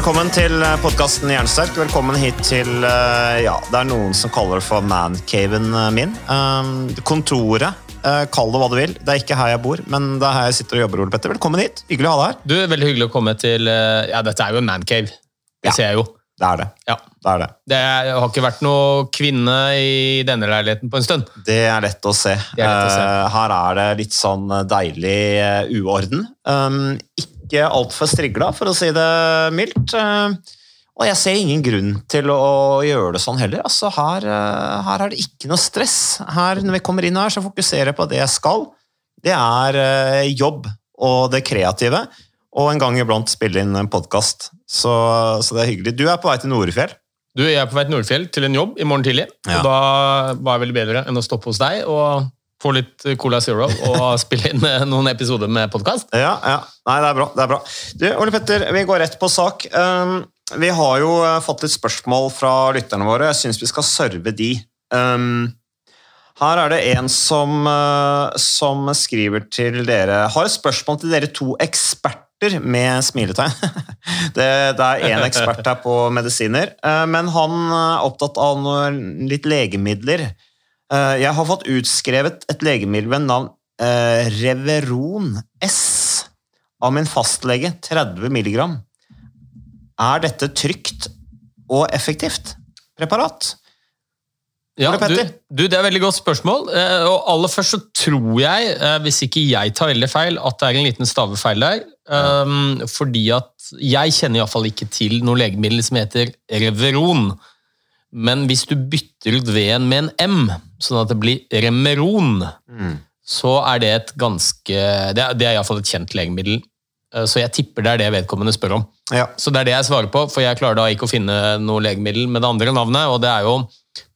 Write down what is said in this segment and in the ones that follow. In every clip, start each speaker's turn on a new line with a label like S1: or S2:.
S1: Velkommen til podkasten Jernsterk. Velkommen hit til eh, Ja, det er noen som kaller det for mancaven min. Um, kontoret. eh, Kall det hva du vil. Det er ikke her jeg bor, men det er her jeg sitter og jobber. Ole Petter. Velkommen hit. Hyggelig å ha deg her.
S2: Du, Veldig hyggelig å komme til eh, Ja, dette er jo en mancave. Det
S1: Ja.
S2: ser jeg jo.
S1: Det er det.
S2: Ja.
S1: Det er det.
S2: Det har ikke vært noe kvinne i denne leiligheten på en stund.
S1: Det er lett å se.
S2: Det er lett å se.
S1: Eh, her er det litt sånn deilig eh, uorden. Um, ikke altfor strigla, for å si det mildt. Eh, og jeg ser ingen grunn til å gjøre det sånn heller. Altså, her, eh, her er det ikke noe stress. Her, når vi kommer inn her, så fokuserer jeg på det jeg skal. Det er eh, jobb og det kreative. Og en gang iblant spille inn en podkast. Så, så det er hyggelig. Du er på vei til Norefjell.
S2: Du, Jeg er på vei til Nordfjell til en jobb i morgen tidlig.
S1: Ja.
S2: og Da var det vel bedre enn å stoppe hos deg og få litt Cola Zero og spille inn eh, noen episoder med podkast.
S1: Ja, ja. Nei, det er bra. det er bra. Du, Ole Petter, vi går rett på sak. Um, vi har jo uh, fått litt spørsmål fra lytterne våre. Jeg syns vi skal serve de. Um, her er det en som, som skriver til dere Har et spørsmål til dere to eksperter med smiletegn. det, det er én ekspert her på medisiner, men han er opptatt av noe, litt legemidler. Uh, jeg har fått utskrevet et legemiddel ved navn uh, Reveron S av min fastlege, 30 mg. Er dette trygt og effektivt preparat?
S2: Ja, du, du, Det er et veldig godt spørsmål. Eh, og aller først så tror jeg, eh, hvis ikke jeg tar veldig feil, at det er en liten stavefeil der. Um, fordi at jeg kjenner iallfall ikke til noe legemiddel som heter Reveron. Men hvis du bytter ut V-en med en M, sånn at det blir Remeron, så er det et ganske Det er, det er iallfall et kjent legemiddel. Eh, Så jeg tipper det er det vedkommende spør om.
S1: Ja.
S2: Så det er det jeg svarer på, for jeg klarer da ikke å finne noe legemiddel med det andre navnet, og det er jo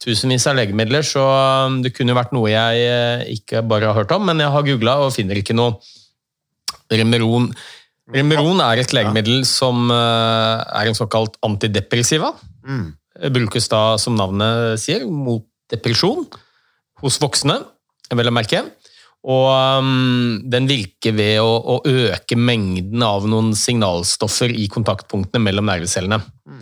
S2: tusenvis av legemidler, så um, det kunne jo vært noe jeg eh, ikke bare har hørt om, men jeg har googla og finner ikke noe. Remeron Remeron er et legemiddel som eh, er en såkalt antidepressiva.
S1: Mm.
S2: Brukes da, som navnet sier, mot depresjon hos voksne, vel å merke. Og um, den virker ved å, å øke mengden av noen signalstoffer i kontaktpunktene mellom nervecellene. Mm.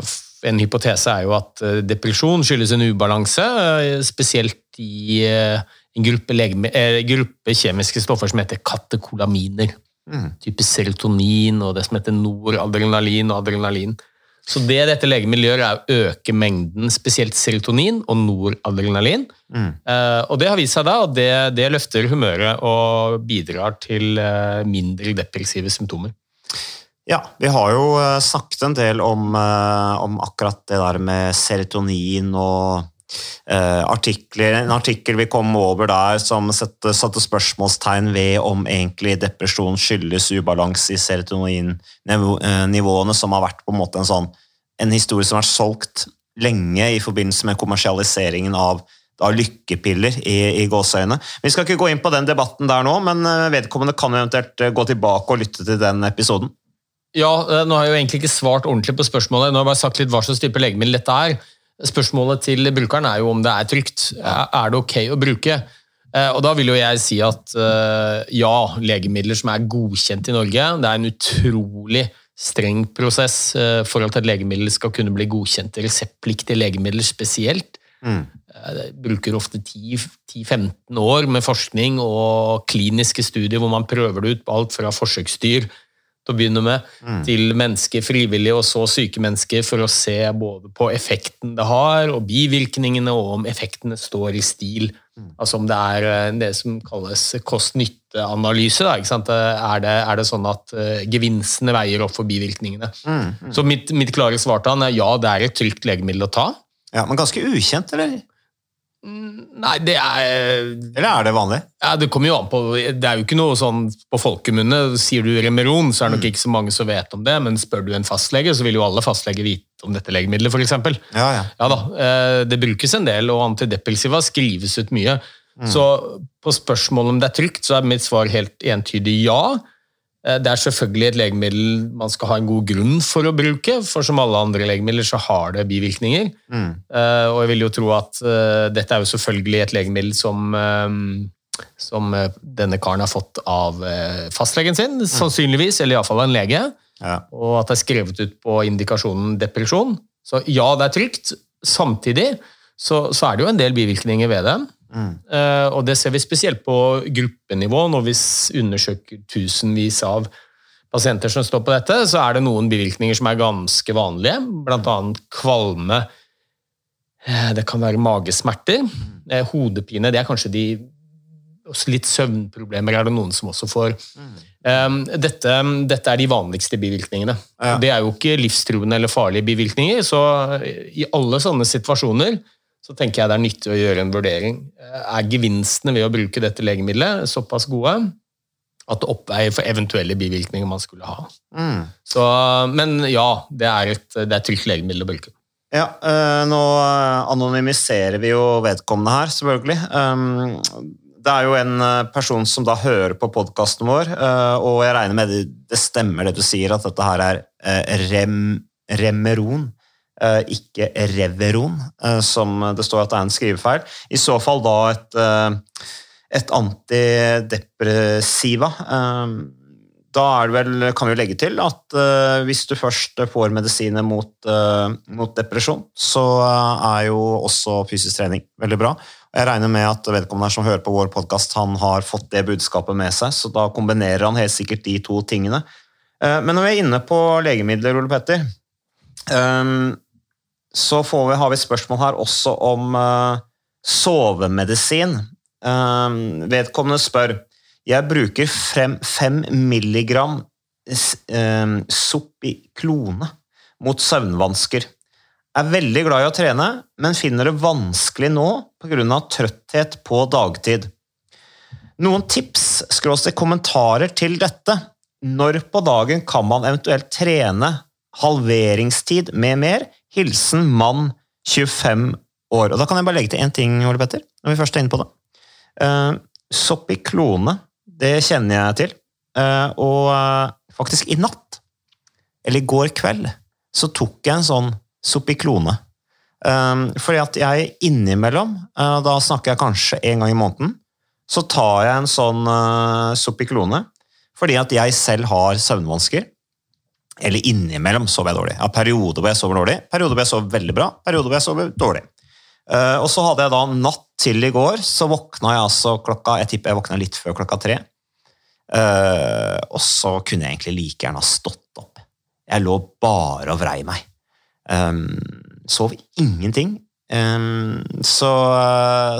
S2: f- En hypotese er jo at eh, depresjon skyldes en ubalanse, eh, spesielt i eh, en gruppe, legeme- eh, gruppe kjemiske stoffer som heter katekolaminer.
S1: Mm.
S2: Type serotonin og det som heter noradrenalin og adrenalin. Så det dette legemiddelet gjør, er å øke mengden spesielt serotonin og noradrenalin.
S1: Mm.
S2: Uh, og det har vist seg da, og det, det løfter humøret og bidrar til uh, mindre depressive symptomer.
S1: Ja, vi har jo eh, snakket en del om, om akkurat det der med serotonin og artikler. En artikkel vi kom over der som satte, satte spørsmålstegn ved om egentlig depresjon skyldes ubalanse i serotoninnivåene, som har vært på en måte en sånn en historie som har vært solgt lenge i forbindelse med kommersialiseringen av da, lykkepiller i, i gåseøyne. Vi skal ikke gå inn på den debatten der nå, men eh, vedkommende kan eventuelt eh, gå tilbake og lytte til den episoden.
S2: Ja, eh, nå har jeg jo egentlig ikke svart ordentlig på spørsmålet. Nå har jeg bare sagt litt hva slags type legemiddel dette er. Spørsmålet til brukeren er jo om det er trygt. Er det ok å bruke? Eh, Og da vil jo jeg si at eh, ja, legemidler som er godkjent i Norge, det er en utrolig streng prosess eh, for at et legemiddel skal kunne bli godkjent. Reseptpliktige legemidler spesielt.
S1: Mm.
S2: Bruker ofte 10-15 år med forskning og kliniske studier hvor man prøver det ut på alt fra forsøksdyr til å begynne med, til mennesker frivillige og så syke mennesker for å se både på effekten det har og bivirkningene, og om effektene står i stil. Altså om det er eh, det som kalles kost-nytte-analyse. Er det, er det sånn at eh, gevinstene veier opp for bivirkningene? Så mitt, mitt klare svar til han er ja, det er et trygt legemiddel å ta.
S1: Ja, Men ganske ukjent, eller?
S2: Nei, det er
S1: Eller er det vanlig?
S2: Ja, Det kommer jo an på, det er jo ikke noe sånn på folkemunne. Sier du Remeron, så er det nok ikke så mange som vet om det, men spør du en fastlege, så vil jo alle fastleger vite om dette legemiddelet, f.eks.
S1: Ja, ja.
S2: Ja da, eh, det brukes en del, og antidepressiva skrives ut mye. Så på spørsmålet om det er trygt, så er mitt svar helt entydig ja. Eh, Det er selvfølgelig et legemiddel man skal ha en god grunn for å bruke, for som alle andre legemidler så har det bivirkninger. Eh, Og jeg vil jo tro at eh, dette er jo selvfølgelig et legemiddel som, som denne karen har fått av fastlegen sin, sannsynligvis, eller iallfall en lege
S1: Ja.
S2: og at det er skrevet ut på indikasjonen depresjon. Så ja, det er trygt. Samtidig så, så er det jo en del bivirkninger ved det. Eh, og det ser vi spesielt på gruppenivå. Når vi undersøker tusenvis av pasienter som står på dette, så er det noen bivirkninger som er ganske vanlige, annet kvalme. Eh, Det kan være magesmerter. Eh, Hodepine, det er kanskje de Litt søvnproblemer er det noen som også får. Um, Dette, dette er de vanligste bivirkningene.
S1: Ja.
S2: Det er jo ikke livstruende eller farlige bivirkninger, så i alle sånne situasjoner så tenker jeg det er nyttig å gjøre en vurdering. Er gevinstene ved å bruke dette legemiddelet såpass gode at det oppveier for eventuelle bivirkninger man skulle ha?
S1: Mm.
S2: Så, men ja, det er et, det er et trygt legemiddel å bruke.
S1: Ja, eh, nå eh, anonymiserer vi jo vedkommende her, selvfølgelig. Det er jo en eh, person som da hører på podkasten vår, eh, og jeg regner med det, det stemmer det du sier, at dette her er eh, rem, Remeron, eh, ikke Reveron, eh, som det står at det er en skrivefeil. I så fall da et, eh, et antidepressiva. Um, da vel, kan vi jo legge til at eh, hvis du først får medisiner mot, eh, mot depresjon, så eh, er jo også fysisk trening veldig bra. Jeg regner med at vedkommende som hører på vår podkast, han har fått det budskapet med seg, så da kombinerer han helt sikkert de to tingene. Eh, men når vi er inne på legemidler, Ole Petter, eh, så vi, har vi spørsmål her også om uh, sovemedisin. Uh, vedkommende spør jeg bruker frem, 5 milligram uh, Sopiklone mot søvnvansker. Er veldig glad i å trene, men finner det vanskelig nå pga. trøtthet på dagtid. Noen tips skråstrek kommentarer til dette? Når på dagen kan man eventuelt trene? Halveringstid med mer? Hilsen mann 25 år. Og Da kan jeg bare legge til én ting, Ole Petter, når vi først er inne på det. Uh, Sopiklone, det kjenner jeg til. Uh, og uh, faktisk i natt, eller i går kveld, så tok jeg en sånn Soppiklone. Um, fordi at jeg innimellom, uh, da snakker jeg kanskje en gang i måneden, så tar jeg en sånn uh, Sopiklone fordi at jeg selv har søvnvansker. Eller innimellom sover jeg dårlig. Ja, perioder hvor jeg sover dårlig, perioder hvor jeg sover veldig bra, perioder hvor jeg sover dårlig. Uh, og så hadde jeg da natt til i går, så våkna jeg altså klokka Jeg tipper jeg våkna litt før klokka tre. Uh, og så kunne jeg egentlig like gjerne ha stått opp. Jeg lå bare og vrei meg. Um, sov ingenting. Um, så,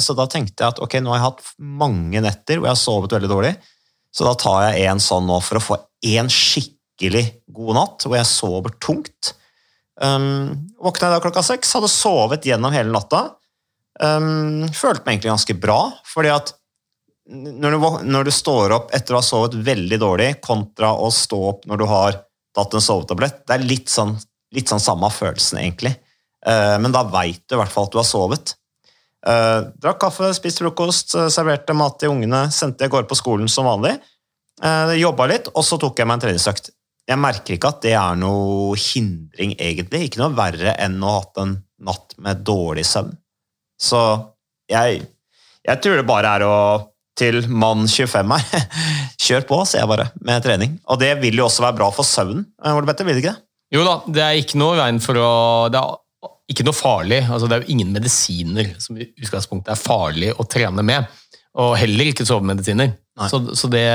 S1: så da tenkte jeg at ok, nå har jeg hatt mange netter hvor jeg har sovet veldig dårlig, så da tar jeg en sånn nå for å få en skikkelig god natt hvor jeg sover tungt. Um, våkna jeg da klokka seks, hadde sovet gjennom hele natta. Um, følte meg egentlig ganske bra, fordi at når du, når du står opp etter å ha sovet veldig dårlig, kontra å stå opp når du har tatt en sovetablett, det er litt sånn, litt sånn samme følelsen, egentlig. Uh, men da veit du i hvert fall at du har sovet. Uh, drakk kaffe, spiste frokost, eh, serverte mat til ungene, sendte jeg går på skolen som vanlig. Uh, Jobba litt, og så tok jeg meg en treningsøkt. Jeg merker ikke at det er noe hindring, egentlig. Ikke noe verre enn å ha hatt en natt med dårlig søvn. Så jeg, jeg tror det bare er å til mann 25 her. Kjør på, sier jeg bare, med trening. Og det vil jo også være bra for søvnen. eh, Ole Petter, vil det ikke det?
S2: Jo da, det er ikke noe veien for å Det er ikke noe farlig. Altså, det er jo ingen medisiner som i utgangspunktet er farlig å trene med. Og heller ikke sovemedisiner. Så, så det,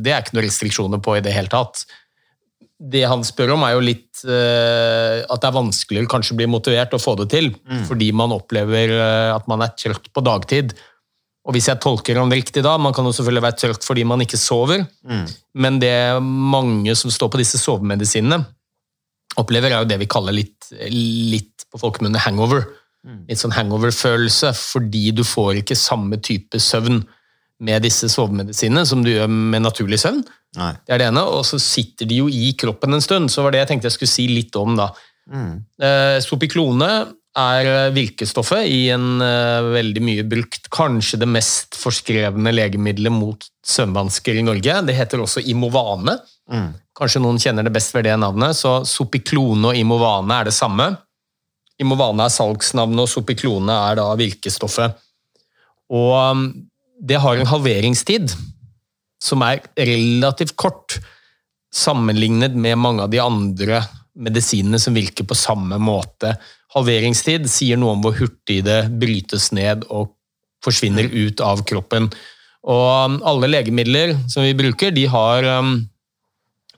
S2: det er ikke noen restriksjoner på i det hele tatt. Det han spør om, er jo litt uh, at det er vanskeligere kanskje å bli motivert å få det til, fordi man opplever uh, at man er trøtt på dagtid. Og hvis jeg tolker ham riktig da, man kan jo selvfølgelig være trøtt fordi man ikke sover, men det mange som står på disse sovemedisinene, opplever er jo det vi kaller litt, litt på folkemunne hangover. Litt sånn hangover-følelse, fordi du får ikke samme type søvn med disse sovemedisinene som du gjør med naturlig søvn.
S1: Nei.
S2: Det er det ene, og så sitter de jo i kroppen en stund, så var det jeg tenkte jeg skulle si litt om da. Eh, Sopiklone er eh, virkestoffet i en eh, veldig mye brukt, kanskje det mest forskrevne legemiddelet mot søvnvansker i Norge. Det heter også Imovane. Kanskje noen kjenner det best ved det navnet, så Sopiklone og Imovane er det samme. Imovane er salgsnavnet, og Sopiklone er da virkestoffet. Og um, det har en halveringstid som er relativt kort, sammenlignet med mange av de andre medisinene som virker på samme måte. Halveringstid sier noe om hvor hurtig det brytes ned og forsvinner ut av kroppen. Og alle legemidler som vi bruker, de har um,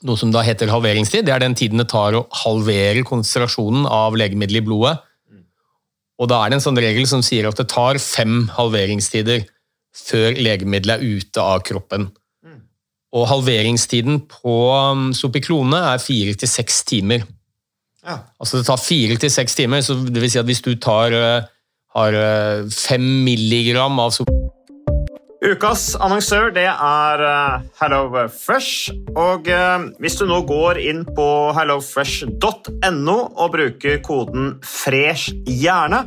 S2: noe som da heter halveringstid. Det er den tiden det tar å halvere konsentrasjonen av legemiddelet i blodet. Og da er det en sånn regel som sier at det tar fem halveringstider før legemiddelet er ute av kroppen. Og halveringstiden på um, Sopiklone er fire til seks timer.
S1: Ja.
S2: Altså det tar fire til seks timer, så det vil si at hvis du tar, eh, har eh, fem milligram av Sopiklone
S1: Ukas annonsør det er HelloFresh. Og hvis du nå går inn på hellofresh.no og bruker koden 'fresh hjerne',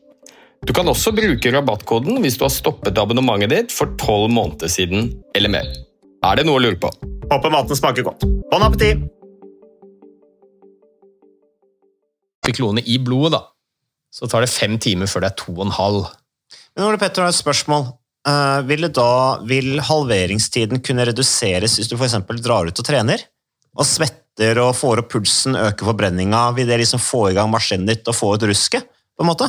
S3: Du kan også bruke rabattkoden hvis du har stoppet abonnementet ditt for tolv måneder siden eller mer. Er det noe å lure på?
S1: Håper maten smaker godt. Bon appétit!
S2: Klone i blodet, da, så tar det fem timer før det er to og en halv.
S1: Men Ole Petter har et spørsmål. Uh, vil, da, vil halveringstiden kunne reduseres hvis du f.eks. drar ut og trener? Og svetter og får opp pulsen, øker forbrenninga? Vil det liksom få i gang maskinen ditt og få ut rusket? på en måte?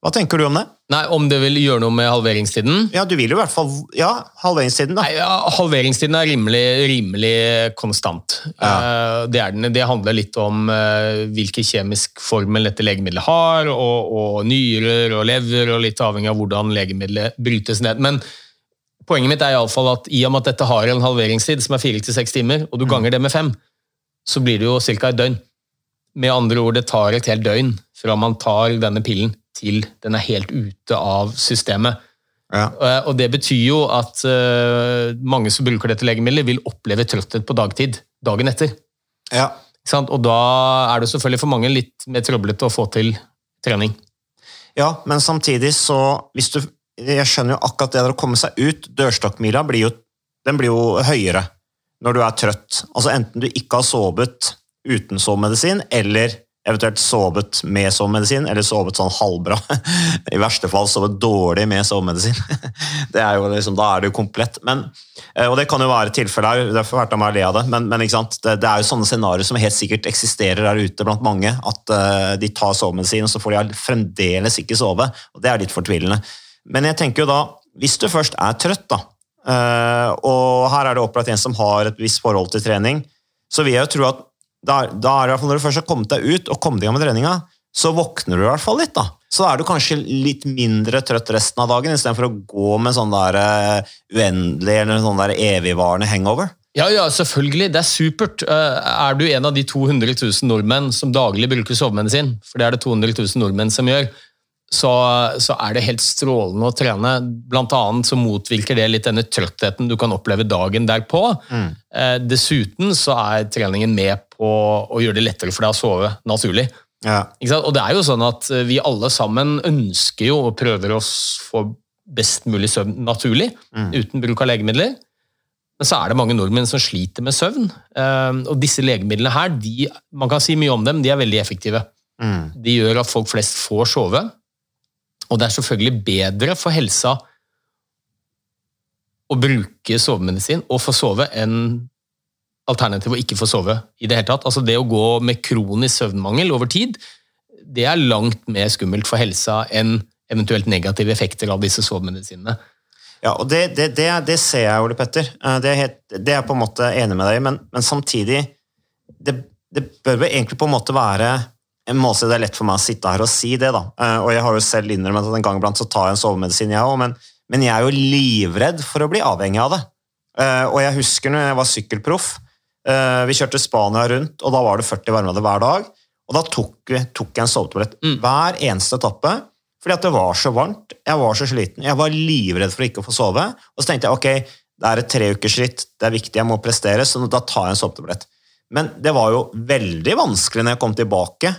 S1: Hva tenker du om det?
S2: Nei, Om det vil gjøre noe med halveringstiden?
S1: Ja, du vil jo i hvert fall Ja, halveringstiden, da.
S2: Nei, ja, Halveringstiden er rimelig, rimelig konstant.
S1: Ja.
S2: Eh, Det, er den. det handler litt om eh, hvilken kjemisk formel dette legemiddelet har, og, og nyrer og lever, og litt avhengig av hvordan legemiddelet brytes ned. Men poenget mitt er i alle fall at i og med at dette har en halveringstid som er fire til seks timer, og du ganger det med fem, så blir det jo ca. et døgn. Med andre ord, det tar et helt døgn fra man tar denne pillen til den er helt ute av systemet.
S1: Ja.
S2: Eh, Og det betyr jo at eh, mange som bruker dette legemiddelet, vil oppleve trøtthet på dagtid dagen etter.
S1: Ja.
S2: Sant? Og da er det selvfølgelig for mange litt mer trøblete å få til trening.
S1: ja, men samtidig så hvis du, Jeg skjønner jo akkurat det der å komme seg ut. Dørstokkmila blir jo, den blir jo høyere når du er trøtt. Altså Enten du ikke har sovet uten sovemedisin, eller eventuelt sovet med sovemedisin, eller sovet sånn halvbra. I verste fall sovet dårlig med sovemedisin. Det er jo liksom, da er det jo komplett. Men, eh, og det kan jo være tilfellet òg, derfor meg å le av det, men, men? Det, det er jo sånne scenarioer som helt sikkert eksisterer der ute blant mange, at uh, de tar sovemedisin, og så får de fremdeles ikke sove. og Det er litt fortvilende. Men jeg tenker jo da, hvis du først er trøtt, da, uh, og her er det opplagt en som har et visst forhold til trening, så vil jeg jo tro at da, da er det i hvert fall når du først har kommet deg ut og kommet i gang med treninga, så våkner du i hvert fall litt. da. Så er du kanskje litt mindre trøtt resten av dagen, istedenfor å gå med sånn der eh, uendelig eller sånn der evigvarende hangover.
S2: Ja, ja, selvfølgelig. Det er supert. Eh, Er du en av de 200 000 nordmenn som daglig bruker sovemedisin, for det er det 200 000 nordmenn som gjør, så, så er det helt strålende å trene. Blant annet så motvirker det litt denne trøttheten du kan oppleve dagen derpå. Eh, Dessuten så er treningen med på å gjøre det lettere for deg å sove naturlig.
S1: Ja.
S2: Og det er jo sånn at vi alle sammen ønsker jo og prøver å få best mulig søvn naturlig, uten bruk av legemidler. Men så er det mange nordmenn som sliter med søvn. Eh, Og disse legemidlene her, de, man kan si mye om dem, de er veldig effektive.
S1: Mm.
S2: De gjør at folk flest får sove. Og det er selvfølgelig bedre for helsa å bruke sovemedisin og få sove enn alternativ å ikke få sove i det hele tatt. Altså det å gå med kronisk søvnmangel over tid, det er langt mer skummelt for helsa enn eventuelt negative effekter av disse sovemedisinene.
S1: Ja, og det, det, det, det ser jeg, Ole Petter. Eh, Det er, helt, det er på en måte enig med deg i, men, men samtidig det, bør vel egentlig på en måte være en si det er lett for meg å sitte her og si det, da. Eh, Og jeg har jo selv innrømmet at en gang iblant så tar jeg en sovemedisin, jeg òg, men, men jeg er jo livredd for å bli avhengig av det. Eh, Og jeg husker når jeg var sykkelproff, eh, vi kjørte Spania rundt, og da var det 40 varmegrader hver dag, og da tok, tok jeg en sovetablett hver eneste etappe, fordi at det var så varmt, jeg var så sliten, jeg var livredd for ikke å få sove, og så tenkte jeg, ok, det er et treukersritt, det er viktig, jeg må prestere, så da tar jeg en sovetablett. Men det var jo veldig vanskelig når jeg kom tilbake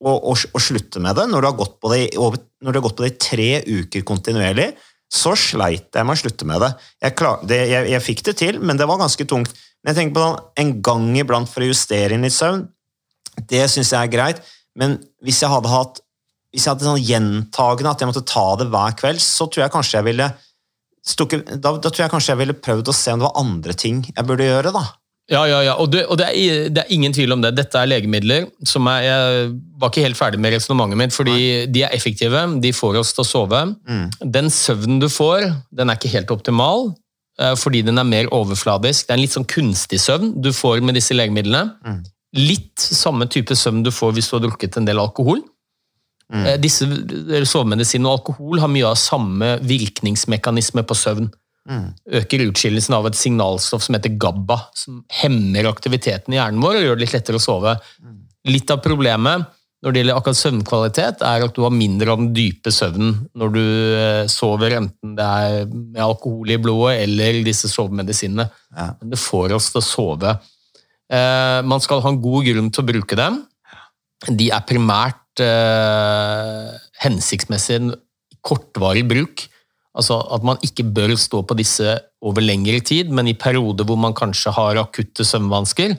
S1: å, å, å slutte med det. Når du, har gått på det, når du har gått på det i tre uker kontinuerlig, så sleit jeg med å slutte med det. Jeg, klar, det, jeg, jeg fikk det til, men det var ganske tungt. Men jeg tenker på sånn, en gang iblant for å justere inn litt søvn, det syns jeg er greit. Men hvis jeg hadde hatt hvis jeg hadde sånn gjentagende at jeg måtte ta det hver kveld, så tror jeg kanskje jeg ville da, da tror jeg kanskje jeg ville prøvd å se om det var andre ting jeg burde gjøre. da.
S2: Ja, ja, ja. Og, det, og det, er, det er ingen tvil om det. Dette er legemidler som er Jeg var ikke helt ferdig med resonnementet mitt, fordi de er effektive. De får oss til å sove. Den søvnen du får, den er ikke helt optimal, eh, fordi den er mer overfladisk. Det er en litt sånn kunstig søvn du får med disse legemidlene. Litt samme type søvn du får hvis du har drukket en del alkohol. Mm. Disse Sovemedisin og alkohol har mye av samme virkningsmekanisme på søvn. Øker utskillelsen av et signalstoff som heter GABA, som hemmer aktiviteten i hjernen vår og gjør det litt lettere å sove. Litt av problemet når det gjelder akkurat søvnkvalitet, er at du har mindre av den dype søvnen når du eh, sover, enten det er med alkohol i blodet eller disse sovemedisinene.
S1: Ja.
S2: Men det får oss til å sove. Eh, man skal ha en god grunn til å bruke dem. De er primært eh, hensiktsmessig kortvarig bruk. Altså at man ikke bør stå på disse over lengre tid, men i perioder hvor man kanskje har akutte søvnvansker.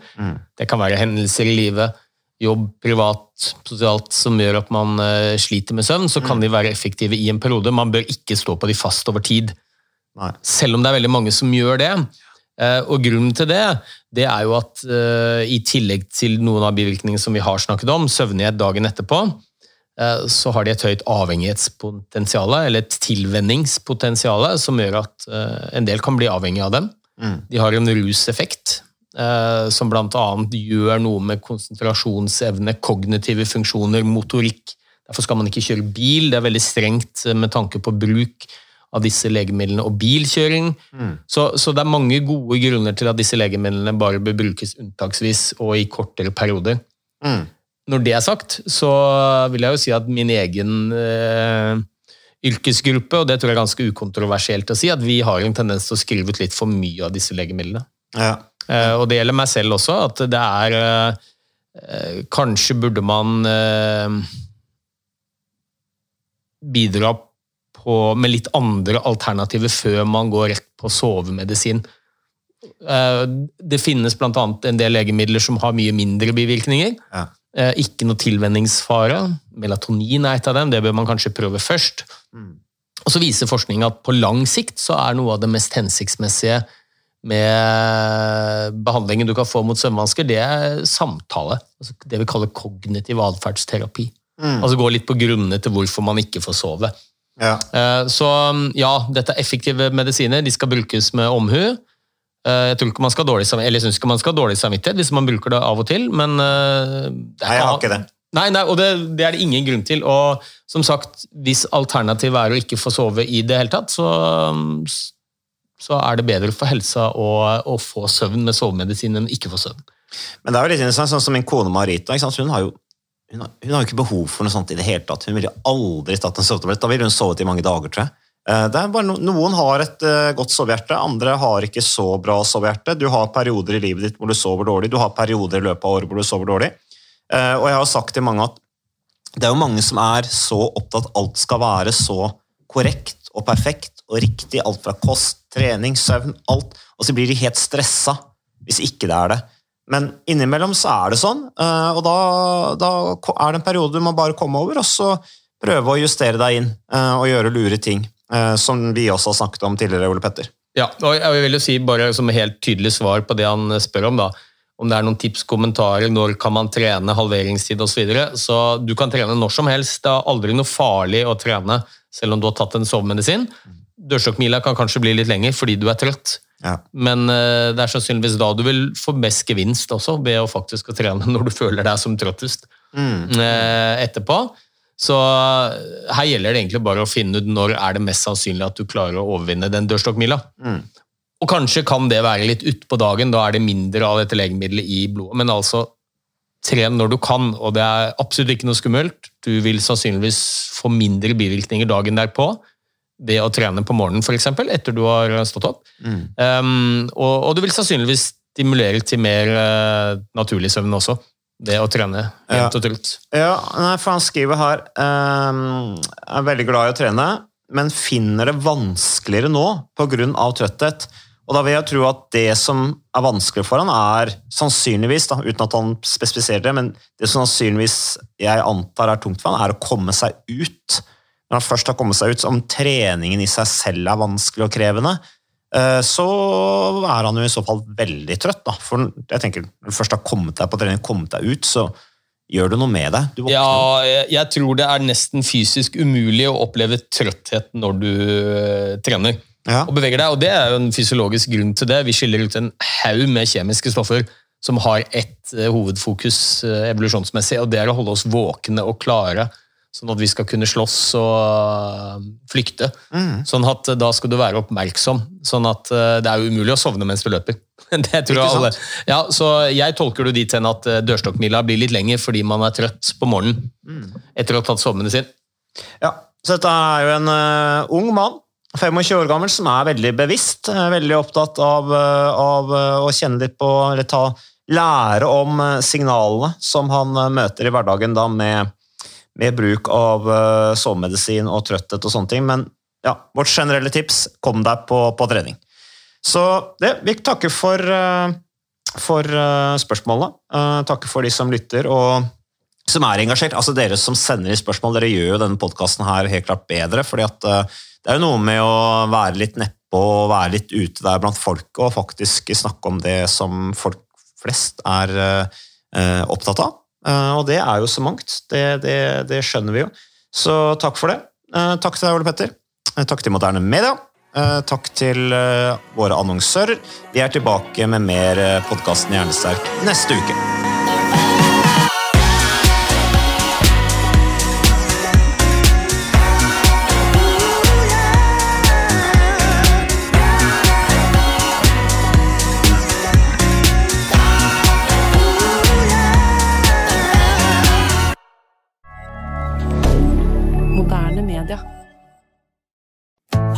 S2: Det kan være hendelser i livet, jobb, privat, sosialt, som gjør at man eh, sliter med søvn, så kan de være effektive i en periode. Man bør ikke stå på de fast over tid.
S1: Nei.
S2: Selv om det er veldig mange som gjør det. Eh, Og grunnen til det, det er jo at eh, i tillegg til noen av bivirkningene som vi har snakket om, søvnighet dagen etterpå, så har de et høyt avhengighetspotensial, eller et tilvenningspotensial, som gjør at eh, en del kan bli avhengig av dem. De har en ruseffekt, eh, som bl.a. gjør noe med konsentrasjonsevne, kognitive funksjoner, motorikk. Derfor skal man ikke kjøre bil. Det er veldig strengt eh, med tanke på bruk av disse legemidlene og bilkjøring. Så, så det er mange gode grunner til at disse legemidlene bare bør brukes unntaksvis og i kortere perioder.
S1: Mm.
S2: Når det er sagt, så vil jeg jo si at min egen eh, yrkesgruppe, og det tror jeg er ganske ukontroversielt å si, at vi har en tendens til å skrive ut litt for mye av disse legemidlene.
S1: Ja.
S2: Eh, og det gjelder meg selv også, at det er eh, eh, Kanskje burde man eh, bidra på, med litt andre alternativer før man går rett på sovemedisin. Eh, det finnes bl.a. en del legemidler som har mye mindre bivirkninger.
S1: Ja.
S2: Eh, Ikke noe tilvenningsfare. Melatonin er et av dem, det bør man kanskje prøve først. Og så viser forskning at på lang sikt så er noe av det mest hensiktsmessige med behandlingen du kan få mot søvnvansker, det er samtale. Altså det vi kaller kognitiv atferdsterapi. Altså gå litt på grunnene til hvorfor man ikke får sove.
S1: Ja.
S2: Eh, Så ja, dette er effektive medisiner. De skal brukes med omhu. Eh, Jeg tror ikke man skal ha dårlig dårlig samvittighet hvis man bruker det av og til, men eh,
S1: Nei, jeg har ikke det.
S2: Nei, nei og det, det er det ingen grunn til. Og som sagt, hvis alternativet er å ikke få sove i det hele tatt, så, så er det bedre for helsa å, å få søvn med sovemedisin enn ikke få søvn.
S1: Men det er jo litt interessant, sånn som min kone Marita? Hun, har jo, hun, har, hun har jo ikke behov for noe sånt i det hele tatt. Hun ville aldri tatt en sovetablett. Da ville hun sovet i mange dager, tror jeg. Eh, Det er bare no, noen har et uh, godt sovehjerte, andre har ikke så bra sovehjerte. Du har perioder i livet ditt hvor du sover dårlig, du har perioder i løpet av året hvor du sover dårlig. Uh, Og jeg har sagt til mange at det er jo mange som er så opptatt at alt skal være så korrekt og perfekt og riktig. Alt fra kost, trening, søvn, alt. Og så blir de helt stressa hvis ikke det er det. Men innimellom så er det sånn, uh, og da, da er det en periode du må bare komme over, og så prøve å justere deg inn og gjøre lure ting. Eh, Som vi også har snakket om tidligere, Ole Petter.
S2: Ja, og jeg vil jo si bare som helt tydelig svar på det han spør om, da. Om det er noen tips, kommentarer, når kan man trene, halveringstid osv. Så, videre. så du kan trene når som helst. Det er aldri noe farlig å trene selv om du har tatt en sovemedisin. Dørstokkmila kan kanskje bli litt lenger fordi du er trøtt,
S1: Ja.
S2: men eh, det er sannsynligvis da du vil få mest gevinst også, ved å faktisk trene når du føler deg som trøttest eh, etterpå. Så eh, her gjelder det egentlig bare å finne ut når er det mest sannsynlig at du klarer å overvinne den dørstokkmila. Og kanskje kan det være litt utpå dagen, da er det mindre av dette legemiddelet i blodet. Men altså, tren når du kan, og det er absolutt ikke noe skummelt. Du vil sannsynligvis få mindre bivirkninger dagen derpå ved å trene på morgenen, f.eks., etter du har stått opp. Um, og, og du vil sannsynligvis stimulere til mer uh, naturlig søvn også, ved å trene jevnt og trutt.
S1: Ja, nei, for han skriver her um, er veldig glad i å trene, men finner det vanskeligere nå pga. trøtthet. Og da vil jeg tro at det som er vanskelig for han er sannsynligvis, da, uten at han spesifiserer det, men det som sannsynligvis jeg antar er tungt for han, er å komme seg ut. Når han først har kommet seg ut, om treningen i seg selv er vanskelig og krevende, så er han jo i så fall veldig trøtt. Da. For jeg tenker, når du først har kommet deg på trening, kommet deg ut, så gjør du noe med det.
S2: Ja, jeg, jeg tror det er nesten fysisk umulig å oppleve trøtthet når du eh, trener
S1: Ja.
S2: og beveger deg. Og det er jo en fysiologisk grunn til det. Vi skiller ut en haug med kjemiske stoffer som har ett eh, hovedfokus eh, evolusjonsmessig, og det er å holde oss våkne og klare. Sånn at vi skal kunne slåss og flykte. flykte. Sånn at øh, da skal du være oppmerksom. Sånn at øh, det er jo umulig å sovne mens du løper. Det tror jeg alle. Ja, så jeg tolker det dit hen at dørstokkmila blir litt lenger fordi man er trøtt på morgenen etter å ha tatt sovemedisin.
S1: Ja, så dette er jo en uh, ung mann, 25 år gammel, som er veldig bevisst, eh, veldig opptatt av, eh, av eh, å kjenne litt på, eller ta, lære om eh, signalene som han eh, møter i hverdagen da med, med bruk av uh, sovemedisin og trøtthet og sånne ting. Men ja, vårt generelle tips, kom deg på, på trening. Så det, vi takker for, eh, for eh, spørsmålene. Eh, takker for de som lytter. og som er engasjert. Altså Dere som sender inn spørsmål, dere gjør jo denne podkasten her helt klart bedre. fordi at eh, det er jo noe med å være litt nedpå og være litt ute der blant folk og faktisk snakke om det som folk flest er eh, eh, opptatt av. Eh, og det er jo så mangt. Det, det, det skjønner vi jo. Så takk for det. Eh, takk til deg, Ole Petter. Eh, takk til Moderne Media. Takk til våre annonsører. Vi er tilbake med mer podkasten Hjernesterk neste uke.